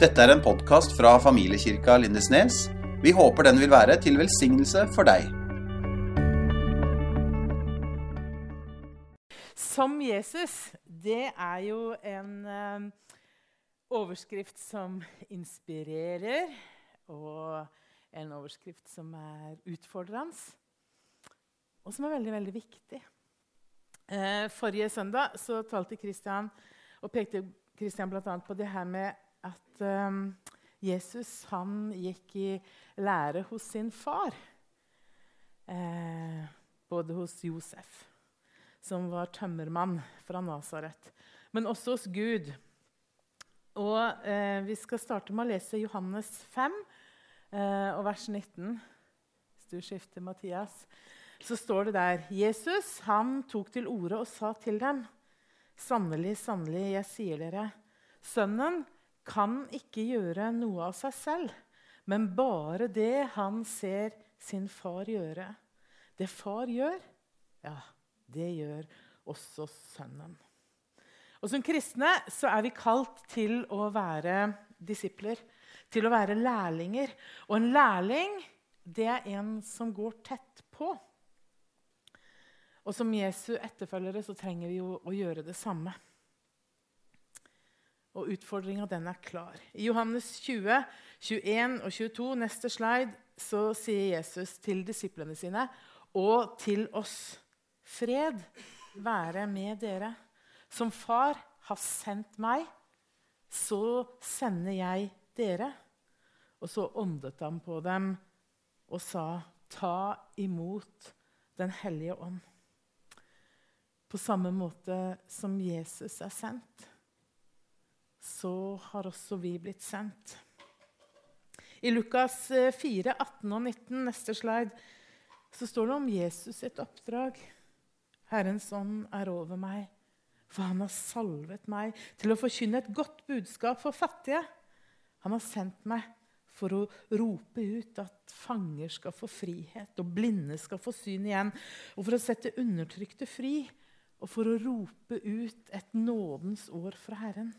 Dette er en podkast fra familiekirka Lindesnes. Vi håper den vil være til velsignelse for deg. Som Jesus, det er jo en eh, overskrift som inspirerer, og en overskrift som er utfordrende, og som er veldig, veldig viktig. Eh, forrige søndag så talte Christian, og pekte Kristian bl.a. på det her med at um, Jesus han gikk i lære hos sin far. Eh, både hos Josef, som var tømmermann fra Nasaret, men også hos Gud. Og eh, Vi skal starte med å lese Johannes 5 eh, og vers 19. Hvis du skifter, Mathias. Så står det der Jesus han tok til orde og sa til dem.: Sannelig, sannelig, jeg sier dere, sønnen kan ikke gjøre noe av seg selv, men bare det han ser sin far gjøre. Det far gjør, ja, det gjør også sønnen. Og Som kristne så er vi kalt til å være disipler, til å være lærlinger. Og en lærling det er en som går tett på. Og som Jesu etterfølgere så trenger vi jo å gjøre det samme. Og utfordringa den er klar. I Johannes 20, 21 og 22, neste slide, så sier Jesus til disiplene sine og til oss Fred være med dere. Som far har sendt meg, så sender jeg dere. Og så åndet han på dem og sa, ta imot Den hellige ånd. På samme måte som Jesus er sendt, så har også vi blitt sendt. I Lukas 4, 18 og 19, neste slide, så står det om Jesus sitt oppdrag. Herrens ånd er over meg, for han har salvet meg til å forkynne et godt budskap for fattige. Han har sendt meg for å rope ut at fanger skal få frihet, og blinde skal få syn igjen, og for å sette undertrykte fri, og for å rope ut et nådens år fra Herren.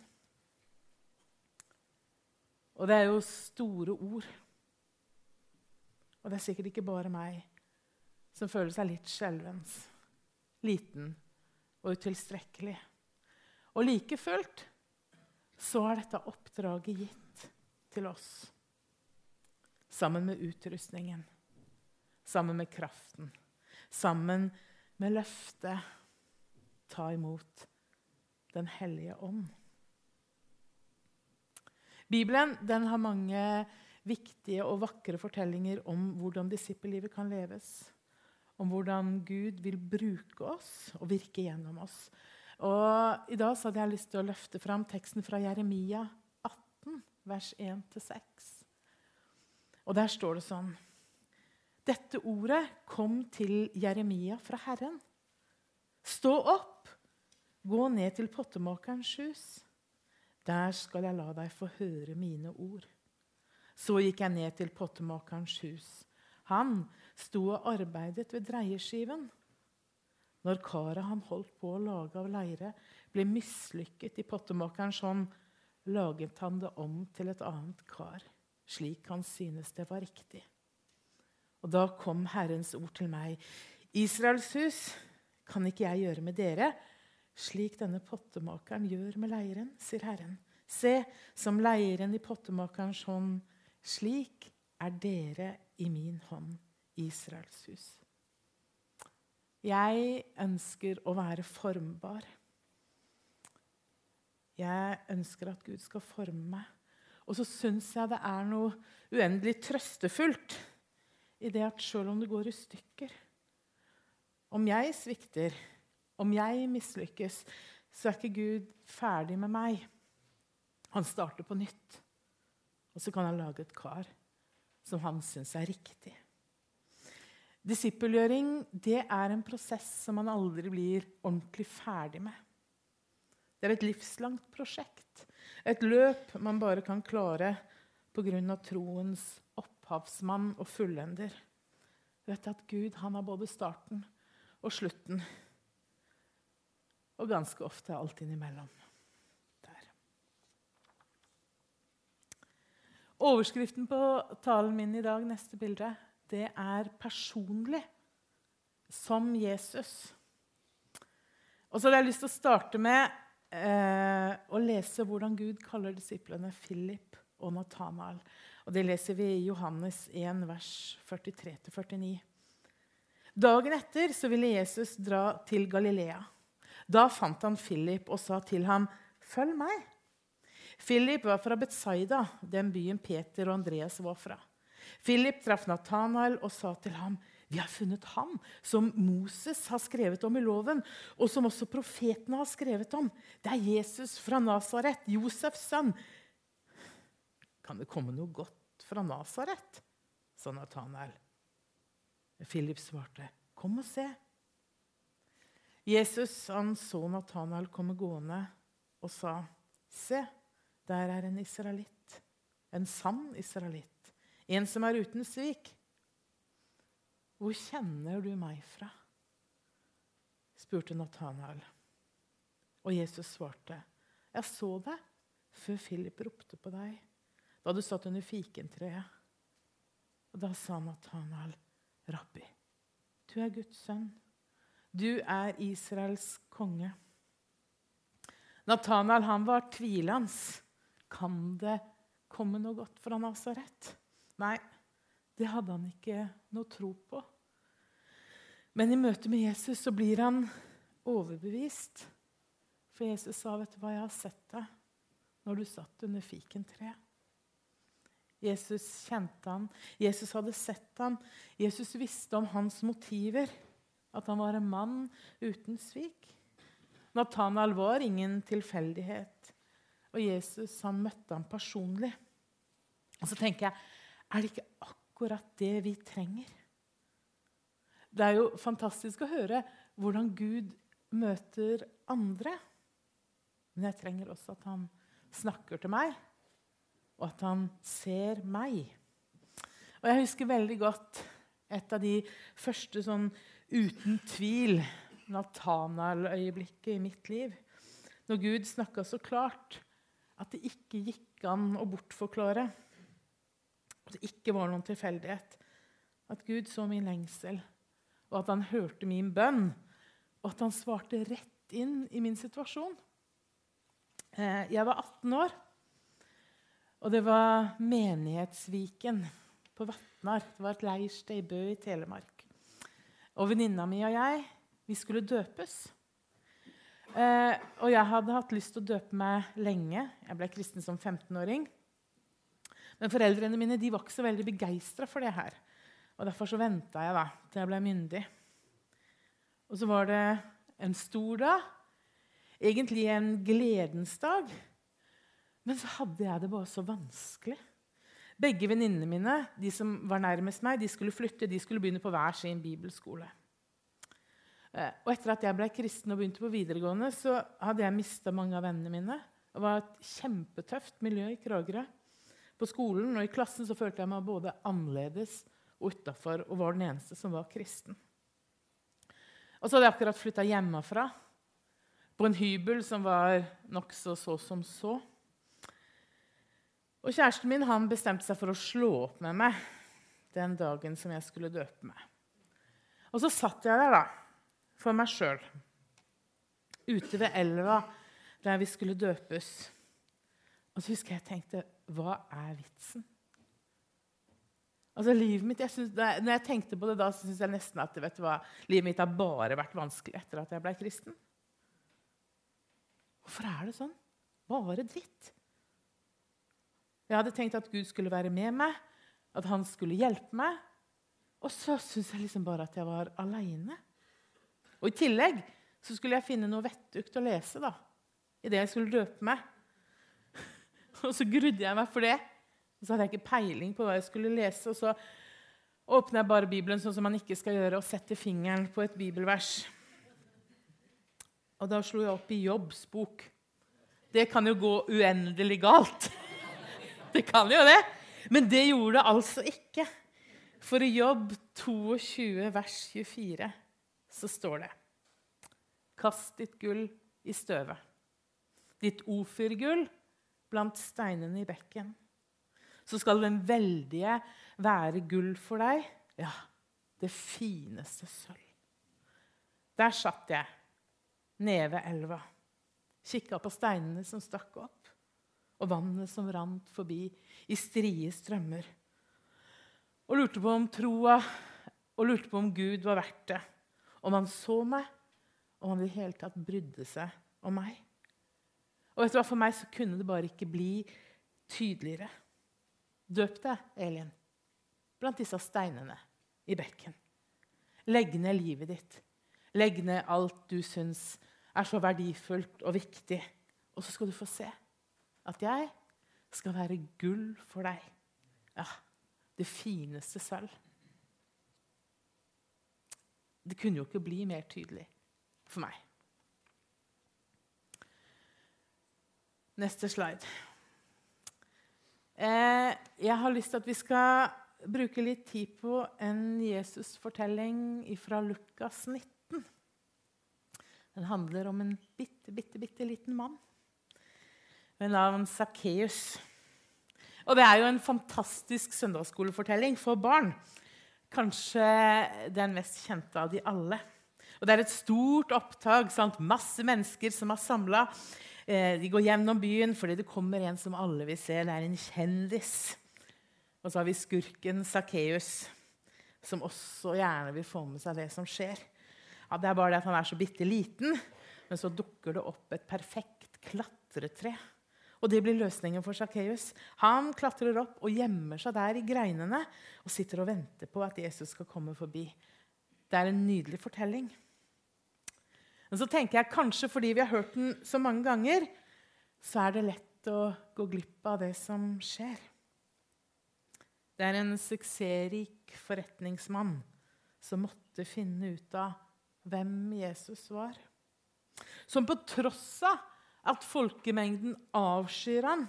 Og det er jo store ord. Og det er sikkert ikke bare meg som føler seg litt skjelvens, liten og utilstrekkelig. Og like fullt så er dette oppdraget gitt til oss. Sammen med utrustningen, sammen med kraften, sammen med løftet ta imot Den hellige ånd. Bibelen har mange viktige og vakre fortellinger om hvordan disippellivet kan leves. Om hvordan Gud vil bruke oss og virke gjennom oss. Og I dag hadde jeg lyst til å løfte fram teksten fra Jeremia 18, vers 1-6. Og der står det sånn Dette ordet kom til Jeremia fra Herren. Stå opp, gå ned til pottemakerens hus. Der skal jeg la deg få høre mine ord. Så gikk jeg ned til pottemakerens hus. Han sto og arbeidet ved dreieskiven. Når karet han holdt på å lage av leire, ble mislykket i pottemakerens hånd, laget han det om til et annet kar, slik han synes det var riktig. Og da kom Herrens ord til meg. Israels hus kan ikke jeg gjøre med dere slik denne pottemakeren gjør med leiren, sier Herren. Se, som leiren i pottemakerens hånd, slik er dere i min hånd, Israels hus. Jeg ønsker å være formbar. Jeg ønsker at Gud skal forme meg. Og så syns jeg det er noe uendelig trøstefullt i det at sjøl om det går i stykker Om jeg svikter, om jeg mislykkes, så er ikke Gud ferdig med meg. Han starter på nytt. Og så kan han lage et kar som han syns er riktig. Disippelgjøring er en prosess som man aldri blir ordentlig ferdig med. Det er et livslangt prosjekt. Et løp man bare kan klare pga. troens opphavsmann og fullender. Vet at Gud han har både starten og slutten og ganske ofte alt innimellom. Der. Overskriften på talen min i dag, neste bilde, det er 'personlig som Jesus'. Og så hadde jeg lyst til å starte med eh, å lese hvordan Gud kaller disiplene Philip og Nathanael. Og Det leser vi i Johannes 1, vers 43-49. Dagen etter så ville Jesus dra til Galilea. Da fant han Philip og sa til ham, 'Følg meg.' Philip var fra Betsaida, den byen Peter og Andreas var fra. Philip traff Nathanael og sa til ham, 'Vi har funnet ham som Moses har skrevet om i loven,' 'og som også profetene har skrevet om.' 'Det er Jesus fra Nasaret, Josefs sønn.' 'Kan det komme noe godt fra Nasaret?' sa Nathanael. Philip svarte, 'Kom og se.' Jesus han så Nathanael komme gående og sa, 'Se, der er en israelitt, en sann israelitt, en som er uten svik.' 'Hvor kjenner du meg fra?' spurte Nathanael. Og Jesus svarte, 'Jeg så deg før Philip ropte på deg, da du satt under fikentreet.' Og da sa Nathanael, 'Rabbi, du er Guds sønn. Du er Israels konge.' Nathanael han var tvilende. Kan det komme noe godt fra Nasaret? Nei, det hadde han ikke noe tro på. Men i møte med Jesus så blir han overbevist. For Jesus sa, 'Vet du hva, jeg har sett deg når du satt under fikentreet.' Jesus kjente han. Jesus hadde sett han. Jesus visste om hans motiver, at han var en mann uten svik. Nathanael var ingen tilfeldighet, og Jesus han møtte ham personlig. Og så tenker jeg, er det ikke akkurat det vi trenger? Det er jo fantastisk å høre hvordan Gud møter andre. Men jeg trenger også at han snakker til meg og at han ser meg. Og jeg husker veldig godt et av de første sånn uten tvil Natanael-øyeblikket i mitt liv. Når Gud snakka så klart at det ikke gikk an å bortforklare. At det ikke var noen tilfeldighet. At Gud så min lengsel, og at han hørte min bønn. Og at han svarte rett inn i min situasjon. Eh, jeg var 18 år. Og det var Menighetsviken på Vatnar. Det var et leirsted i Bø i Telemark. Og venninna mi og jeg vi skulle døpes. Eh, og jeg hadde hatt lyst til å døpe meg lenge. Jeg ble kristen som 15-åring. Men foreldrene mine de var ikke så veldig begeistra for det her. Og Derfor så venta jeg da, til jeg ble myndig. Og så var det en stor dag. Egentlig en gledens dag. Men så hadde jeg det bare så vanskelig. Begge venninnene mine de som var nærmest meg, de skulle flytte. De skulle begynne på hver sin bibelskole. Eh, og etter at jeg ble kristen og begynte på videregående, så hadde jeg mista mange av vennene mine. Det var et kjempetøft miljø i Kragerø. På skolen og i klassen så følte jeg meg både annerledes og utafor og var den eneste som var kristen. Og så hadde jeg akkurat flytta hjemmefra, på en hybel som var nokså så som så. Og kjæresten min han bestemte seg for å slå opp med meg den dagen som jeg skulle døpe meg. Og så satt jeg der da, for meg sjøl, ute ved elva der vi skulle døpes. Og så husker jeg jeg tenkte Hva er vitsen? Altså livet mitt, jeg synes, når jeg tenkte på det da, så syns jeg nesten at vet du hva, livet mitt har bare vært vanskelig etter at jeg ble kristen. Hvorfor er det sånn? Bare dritt. Jeg hadde tenkt at Gud skulle være med meg, at han skulle hjelpe meg. Og så syntes jeg liksom bare at jeg var aleine. Og i tillegg så skulle jeg finne noe vettugt å lese da, idet jeg skulle døpe meg. Og så grudde jeg meg for det. Og så hadde jeg ikke peiling på hva jeg skulle lese. Og så åpner jeg bare Bibelen sånn som man ikke skal gjøre, og setter fingeren på et bibelvers. Og da slo jeg opp i Jobbs bok. Det kan jo gå uendelig galt. Det kan jo det. Men det gjorde det altså ikke. For i Jobb 22, vers 24, så står det Kast ditt gull i støvet, ditt ofyrgull blant steinene i bekken. så skal den veldige være gull for deg. Ja, det fineste sølv. Der satt jeg, nede ved elva, kikka på steinene som stakk opp, og vannet som rant forbi i strie strømmer, og lurte på om troa og lurte på om Gud var verdt det, om han så meg, og om han i det hele tatt brydde seg om meg. Og vet du hva, For meg så kunne det bare ikke bli tydeligere. Døp deg, Elin, blant disse steinene i bekken. Legg ned livet ditt. Legg ned alt du syns er så verdifullt og viktig. Og så skal du få se at jeg skal være gull for deg. Ja, det fineste sølv. Det kunne jo ikke bli mer tydelig for meg. Neste slide. Eh, jeg har lyst til at vi skal bruke litt tid på en Jesus-fortelling fra Lukas 19. Den handler om en bitte, bitte, bitte liten mann ved navn Sakkeus. Og det er jo en fantastisk søndagsskolefortelling for barn. Kanskje den mest kjente av de alle. Og Det er et stort opptak. Sant? Masse mennesker som har samla. Eh, de går gjennom byen fordi det kommer en som alle vil se. Det er en kjendis. Og så har vi skurken Sakkeus, som også gjerne vil få med seg det som skjer. Ja, det er bare det at han er så bitte liten, men så dukker det opp et perfekt klatretre. Og det blir løsningen for Sakkeus. Han klatrer opp og gjemmer seg der i greinene og sitter og venter på at Jesus skal komme forbi. Det er en nydelig fortelling. Men så tenker jeg kanskje fordi vi har hørt den så mange ganger, så er det lett å gå glipp av det som skjer. Det er en suksessrik forretningsmann som måtte finne ut av hvem Jesus var. Som på tross av at folkemengden avskyr han,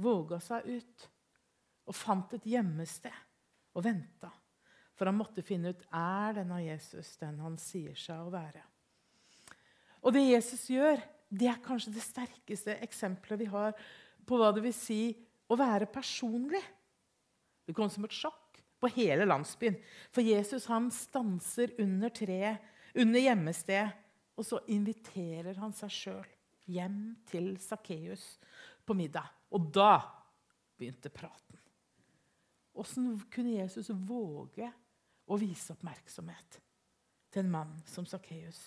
våga seg ut og fant et gjemmested og venta. For han måtte finne ut er denne Jesus den han sier seg å være. Og det Jesus gjør, det er kanskje det sterkeste eksempelet vi har på hva det vil si å være personlig. Det kom som et sjokk på hele landsbyen. For Jesus han stanser under treet, under gjemmestedet, og så inviterer han seg sjøl hjem til Sakkeus på middag. Og da begynte praten. Åssen kunne Jesus våge å vise oppmerksomhet til en mann som Sakkeus,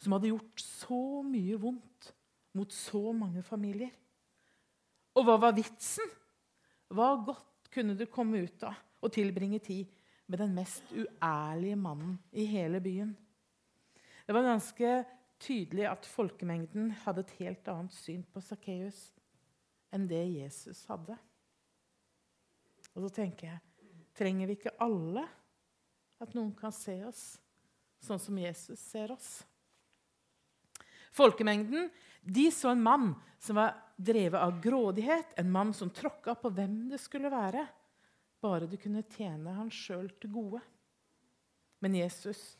som hadde gjort så mye vondt mot så mange familier? Og hva var vitsen? Hva godt kunne det komme ut av og tilbringe tid med den mest uærlige mannen i hele byen. Det var ganske tydelig at folkemengden hadde et helt annet syn på Sakkeus enn det Jesus hadde. Og så tenker jeg trenger vi ikke alle at noen kan se oss sånn som Jesus ser oss? Folkemengden de så en mann som var drevet av grådighet, en mann som tråkka på hvem det skulle være, bare det kunne tjene han sjøl til gode. Men Jesus,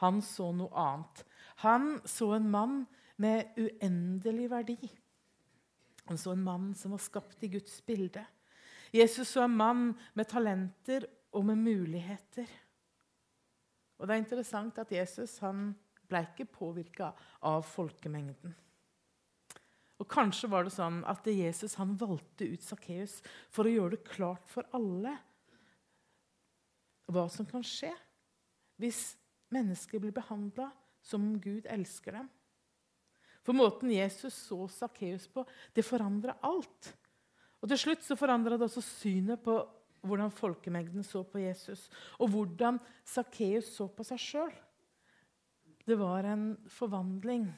han så noe annet. Han så en mann med uendelig verdi. Han så en mann som var skapt i Guds bilde. Jesus så en mann med talenter og med muligheter. Og det er interessant at Jesus han ble ikke påvirka av folkemengden. Og Kanskje var det sånn at Jesus han valgte ut Sakkeus for å gjøre det klart for alle hva som kan skje hvis mennesker blir behandla som om Gud elsker dem. For måten Jesus så Sakkeus på, det forandra alt. Og Til slutt så forandra det også synet på hvordan folkemengden så på Jesus, og hvordan Sakkeus så på seg sjøl. Det var en forvandling.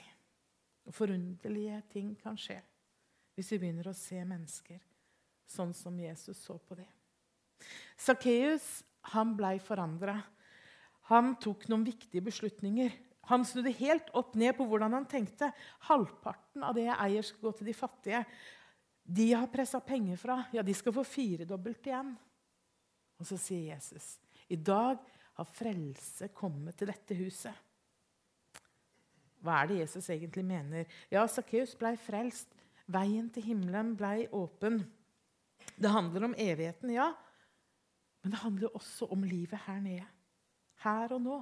Forunderlige ting kan skje hvis vi begynner å se mennesker sånn som Jesus så på dem. Sakkeus ble forandra. Han tok noen viktige beslutninger. Han snudde helt opp ned på hvordan han tenkte. Halvparten av det jeg eier, skal gå til de fattige. De jeg har pressa penger fra, ja, de skal få firedobbelt igjen. Og så sier Jesus, i dag har frelse kommet til dette huset. Hva er det Jesus egentlig mener? Ja, Sakkeus ble frelst. Veien til himmelen ble åpen. Det handler om evigheten, ja. Men det handler også om livet her nede. Her og nå.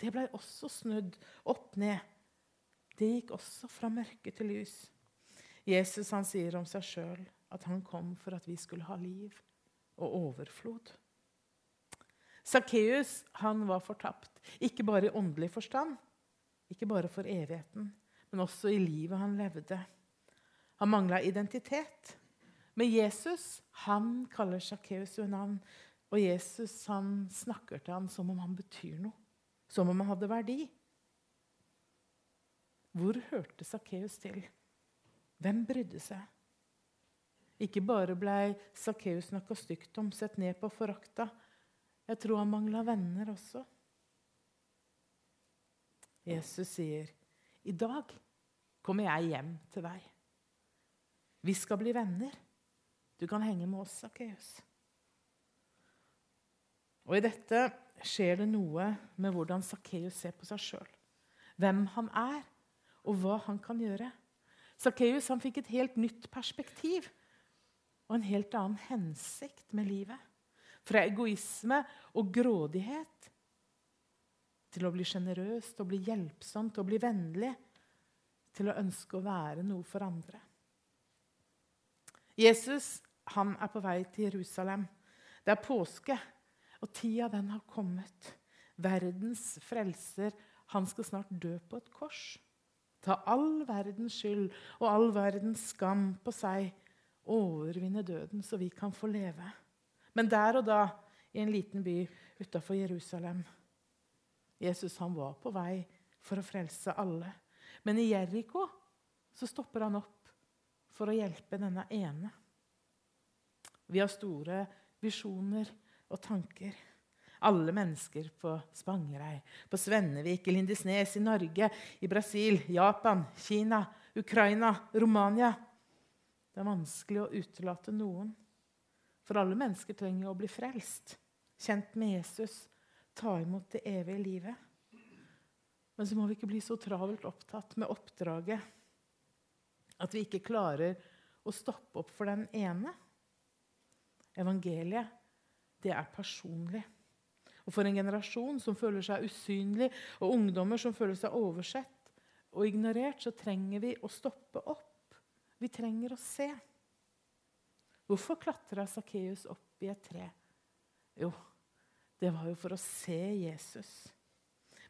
Det ble også snudd opp ned. Det gikk også fra mørke til lys. Jesus han sier om seg sjøl at han kom for at vi skulle ha liv og overflod. Sakkeus var fortapt, ikke bare i åndelig forstand, ikke bare for evigheten, men også i livet han levde. Han mangla identitet. Men Jesus han kaller Sakkeus ved navn, og Jesus han snakker til ham som om han betyr noe, som om han hadde verdi. Hvor hørte Sakkeus til? Hvem brydde seg? Ikke bare blei Sakkeus snakka stygt om, sett ned på, forakta. Jeg tror han mangla venner også. Jesus sier, 'I dag kommer jeg hjem til deg.' Vi skal bli venner. Du kan henge med oss, Sakkeus. Og i dette skjer det noe med hvordan Sakkeus ser på seg sjøl. Hvem han er, og hva han kan gjøre. Sakkeus fikk et helt nytt perspektiv og en helt annen hensikt med livet. Fra egoisme og grådighet til å bli sjenerøs, til å bli hjelpsom, til å bli vennlig. Til å ønske å være noe for andre. Jesus han er på vei til Jerusalem. Det er påske, og tida den har kommet. Verdens frelser, han skal snart dø på et kors. Ta all verdens skyld og all verdens skam på seg. Overvinne døden, så vi kan få leve. Men der og da, i en liten by utafor Jerusalem Jesus han var på vei for å frelse alle. Men i Jeriko stopper han opp for å hjelpe denne ene. Vi har store visjoner og tanker. Alle mennesker på Spangereid, på Svennevik, i Lindesnes, i Norge, i Brasil, Japan, Kina, Ukraina, Romania. Det er vanskelig å utelate noen. For alle mennesker trenger å bli frelst, kjent med Jesus, ta imot det evige livet. Men så må vi ikke bli så travelt opptatt med oppdraget at vi ikke klarer å stoppe opp for den ene. Evangeliet, det er personlig. Og for en generasjon som føler seg usynlig, og ungdommer som føler seg oversett og ignorert, så trenger vi å stoppe opp. Vi trenger å se. Hvorfor klatra Sakkeus opp i et tre? Jo, det var jo for å se Jesus.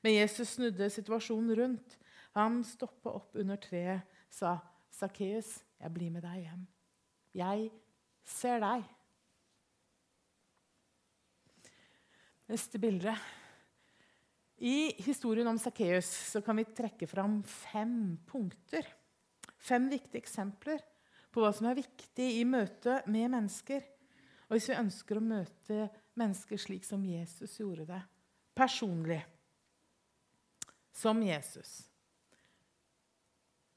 Men Jesus snudde situasjonen rundt. Han stoppa opp under treet, sa, 'Sakkeus, jeg blir med deg hjem. Jeg ser deg.' Neste bilde. I historien om Sakkeus kan vi trekke fram fem punkter. Fem viktige eksempler på hva som er viktig i møte med mennesker. Og hvis vi ønsker å møte mennesker slik som Jesus gjorde det, personlig, som Jesus,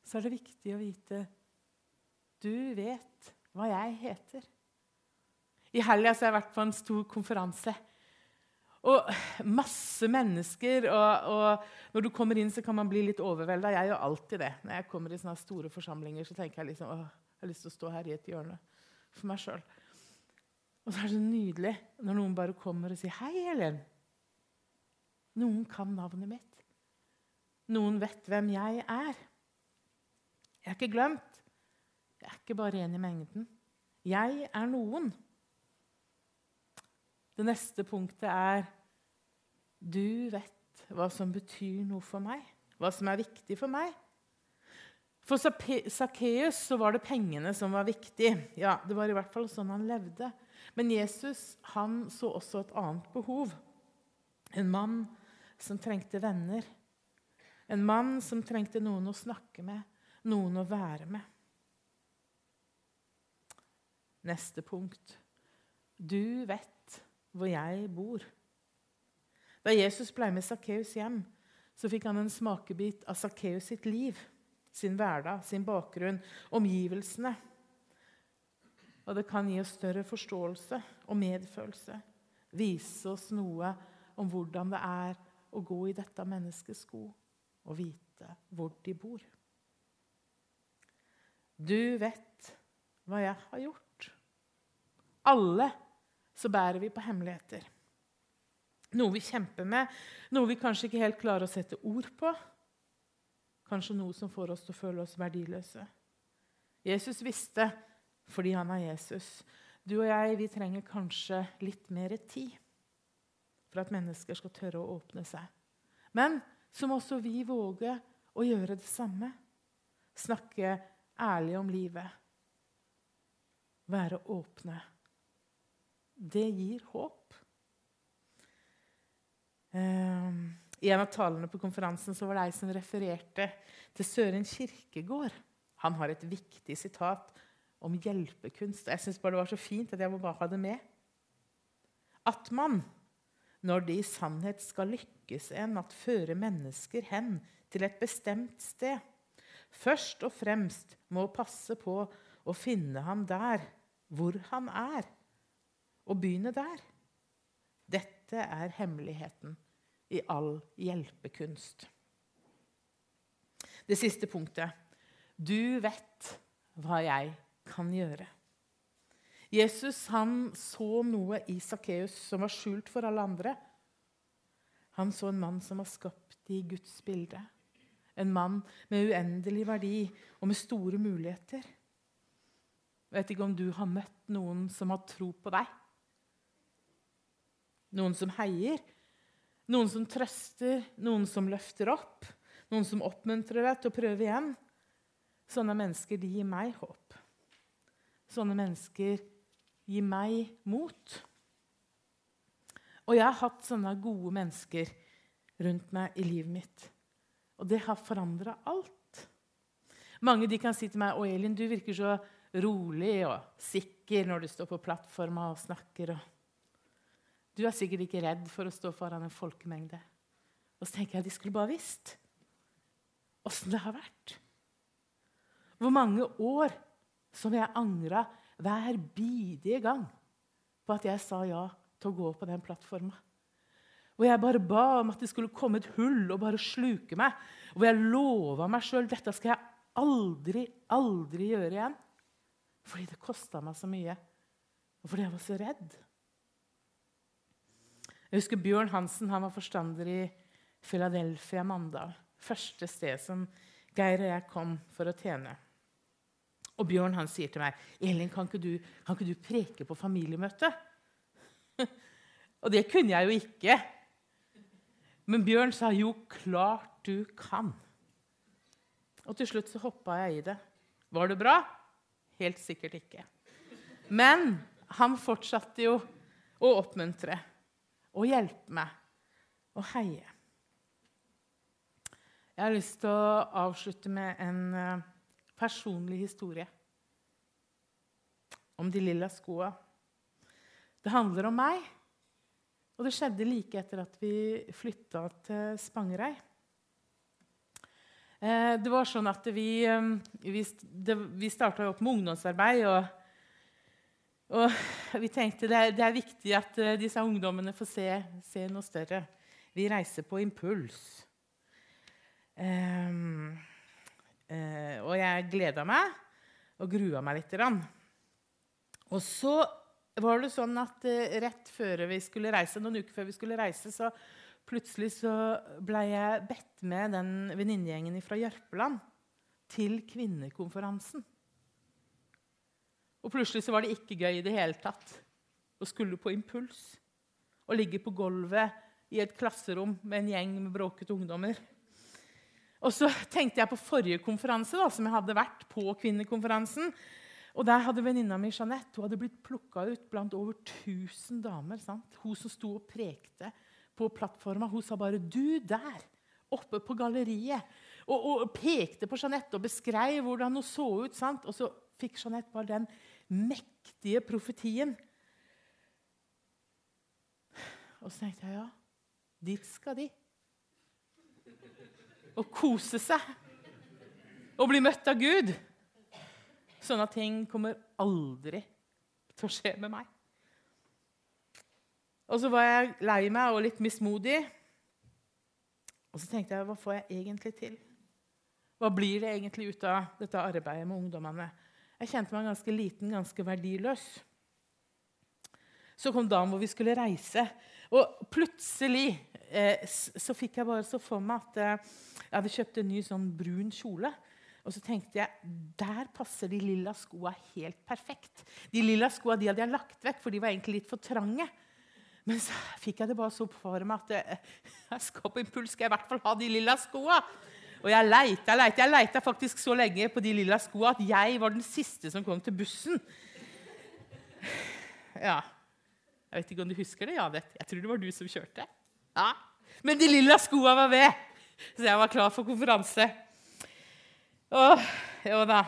så er det viktig å vite Du vet hva jeg heter. I helga har jeg vært på en stor konferanse. Og masse mennesker. Og, og, når du kommer inn, så kan man bli litt overvelda. Jeg gjør alltid det. Når jeg kommer i sånne store forsamlinger, så tenker jeg liksom, åh, jeg har lyst til å stå her i et hjørne for meg sjøl. Og så er det så nydelig når noen bare kommer og sier 'Hei, Helen'. Noen kan navnet mitt. Noen vet hvem jeg er. Jeg er ikke glemt. Jeg er ikke bare en i mengden. Jeg er noen. Det neste punktet er du vet hva som betyr noe for meg, hva som er viktig for meg. For Sakkeus var det pengene som var viktig. Ja, Det var i hvert fall sånn han levde. Men Jesus han så også et annet behov. En mann som trengte venner. En mann som trengte noen å snakke med, noen å være med. Neste punkt. Du vet hvor jeg bor. Da Jesus ble med Sakkeus hjem, så fikk han en smakebit av Sakkeus sitt liv, sin hverdag, sin bakgrunn, omgivelsene. Og det kan gi oss større forståelse og medfølelse. Vise oss noe om hvordan det er å gå i dette menneskets sko og vite hvor de bor. Du vet hva jeg har gjort. Alle så bærer vi på hemmeligheter. Noe vi kjemper med, noe vi kanskje ikke helt klarer å sette ord på. Kanskje noe som får oss til å føle oss verdiløse. Jesus visste fordi han er Jesus. Du og jeg vi trenger kanskje litt mer tid for at mennesker skal tørre å åpne seg. Men så må også vi våge å gjøre det samme. Snakke ærlig om livet. Være åpne. Det gir håp. Um, I en av talene på konferansen så var det ei som refererte til Søren Kirkegård. Han har et viktig sitat om hjelpekunst. Jeg syns det var så fint at jeg bare ha det med. At man, når det i sannhet skal lykkes en at føre mennesker hen til et bestemt sted, først og fremst må passe på å finne ham der hvor han er, og begynne der. Dette er hemmeligheten i all hjelpekunst. Det siste punktet. Du vet hva jeg kan gjøre. Jesus han så noe i Sakkeus som var skjult for alle andre. Han så en mann som var skapt i Guds bilde. En mann med uendelig verdi og med store muligheter. Jeg vet ikke om du har møtt noen som har tro på deg. Noen som heier, noen som trøster, noen som løfter opp, noen som oppmuntrer deg til å prøve igjen. Sånne mennesker de gir meg håp. Sånne mennesker gir meg mot. Og jeg har hatt sånne gode mennesker rundt meg i livet mitt. Og det har forandra alt. Mange de kan si til meg 'Å, Elin, du virker så rolig og sikker når du står på plattforma og snakker.' Du er sikkert ikke redd for å stå foran en folkemengde. Og så tenker jeg de skulle bare visst åssen det har vært. Hvor mange år som jeg angra hver bidige gang på at jeg sa ja til å gå på den plattforma. Og jeg bare ba om at det skulle komme et hull og bare sluke meg. Og jeg lova meg sjøl dette skal jeg aldri, aldri gjøre igjen. Fordi det kosta meg så mye, og fordi jeg var så redd. Jeg husker Bjørn Hansen han var forstander i Philadelphia Mandal. Første sted som Geir og jeg kom for å tjene. Og Bjørn han sier til meg, 'Elin, kan ikke du, kan ikke du preke på familiemøtet?' og det kunne jeg jo ikke. Men Bjørn sa, 'Jo, klart du kan'. Og til slutt så hoppa jeg i det. Var det bra? Helt sikkert ikke. Men han fortsatte jo å oppmuntre og hjelpe meg og heie. Jeg har lyst til å avslutte med en eh, personlig historie om de lilla skoa. Det handler om meg, og det skjedde like etter at vi flytta til Spangereid. Eh, det var sånn at vi, eh, vi, starta opp med ungdomsarbeid. Og, og vi tenkte det er, det er, viktig at disse ungdommene får se, se noe større. Vi reiser på impuls. Um, uh, og jeg gleda meg og grua meg litt. Og så var det sånn at uh, rett før vi skulle reise, noen uker før vi skulle reise, så plutselig så ble jeg bedt med den venninnegjengen fra Jørpeland til kvinnekonferansen. Og plutselig så var det ikke gøy i det hele tatt å skulle på impuls. Å ligge på gulvet i et klasserom med en gjeng med bråkete ungdommer. Og så tenkte jeg på forrige konferanse, da, som jeg hadde vært på kvinnekonferansen. Og Der hadde venninna mi Jeanette hun hadde blitt plukka ut blant over 1000 damer. Sant? Hun som sto og prekte på plattforma, hun sa bare 'Du der!' Oppe på galleriet. Og, og pekte på Jeanette og beskrev hvordan hun så ut. Sant? Og så fikk Jeanette bare den mektige profetien. Og så tenkte jeg ja, dit skal de og kose seg og bli møtt av Gud. Sånne ting kommer aldri til å skje med meg. Og så var jeg lei meg og litt mismodig. Og så tenkte jeg hva får jeg egentlig til? Hva blir det egentlig ut av dette arbeidet med ungdommene? Jeg kjente meg ganske liten, ganske verdiløs. så kom dagen hvor vi skulle reise. Og plutselig eh, så fikk jeg bare så for meg at eh, jeg hadde kjøpt en ny sånn brun kjole. Og så tenkte jeg der passer de lilla skoa helt perfekt. De lilla skoa de hadde jeg lagt vekk, for de var egentlig litt for trange. Men så fikk jeg det bare så for meg at jeg, jeg skal på impuls skal jeg i hvert fall ha de lilla skoa. Og jeg leita, leita, jeg leita faktisk så lenge på de lilla skoa at jeg var den siste som kom til bussen. Ja. Jeg vet ikke om du husker det, Janet? Jeg tror det var du som kjørte. Ja. Men de lilla skoa var ved, så jeg var klar for konferanse. Å, jo da.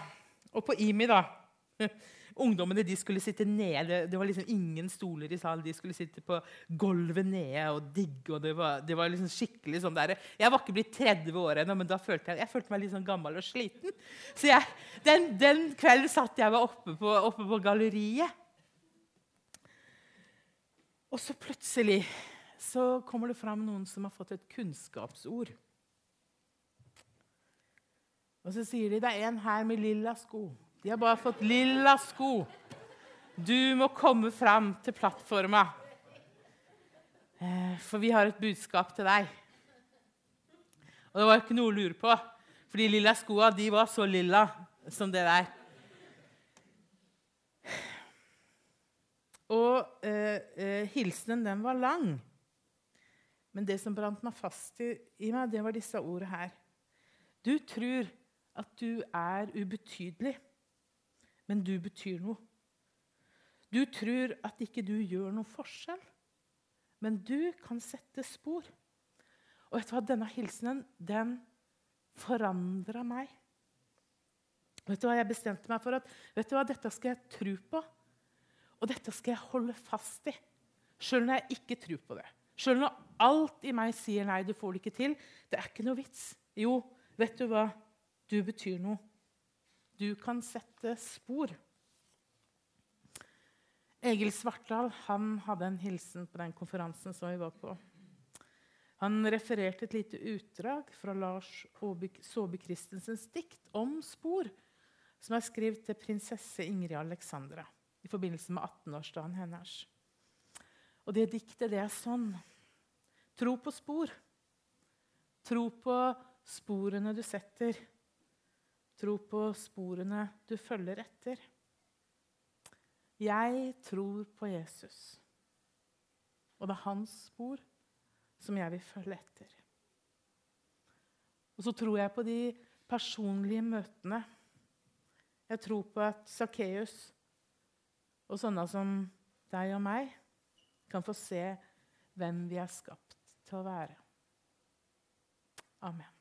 Og på IMI, da Ungdommene de skulle sitte nede. Det var liksom ingen stoler i salen. De skulle sitte på gulvet nede og digge. og Det var, det var liksom skikkelig sånn der. Jeg var ikke blitt 30 år ennå, men da følte jeg, jeg følte meg litt sånn gammel og sliten. Så jeg, den, den, kvelden satt jeg meg oppe på, oppe på galleriet. Og så plutselig så kommer det fram noen som har fått et kunnskapsord. Og så sier de det er en her med lilla sko. De har bare fått lilla sko. Du må komme fram til plattforma, eh, for vi har et budskap til deg. Og det var ikke noe å lure på, for de lilla skoa var så lilla som det der. Og eh, eh, hilsenen, den var lang. Men det som brant meg fast i, i meg, det var disse ordene her. Du tror at du er ubetydelig men du betyr noe. Du tror at ikke du gjør noen forskjell, men du kan sette spor. Og vet du hva? Denne hilsenen den forandra meg. Vet du hva Jeg bestemte meg for at vet du hva, dette skal jeg tro på. Og dette skal jeg holde fast i, sjøl når jeg ikke tror på det. Sjøl når alt i meg sier nei, du får det ikke til. Det er ikke noe vits. Jo, vet du hva? Du betyr noe du kan sette spor. Egil Svartdal hadde en hilsen på den konferansen som vi var på. Han refererte et lite utdrag fra Lars Saabye Christensens dikt om spor, som er skrevet til prinsesse Ingrid Alexandra i forbindelse med 18-årsdagen hennes. Og det diktet det er sånn Tro på spor. Tro på sporene du setter. Tro på sporene du følger etter. Jeg tror på Jesus, og det er hans spor som jeg vil følge etter. Og så tror jeg på de personlige møtene. Jeg tror på at Sakkeus og sånne som deg og meg kan få se hvem vi er skapt til å være. Amen.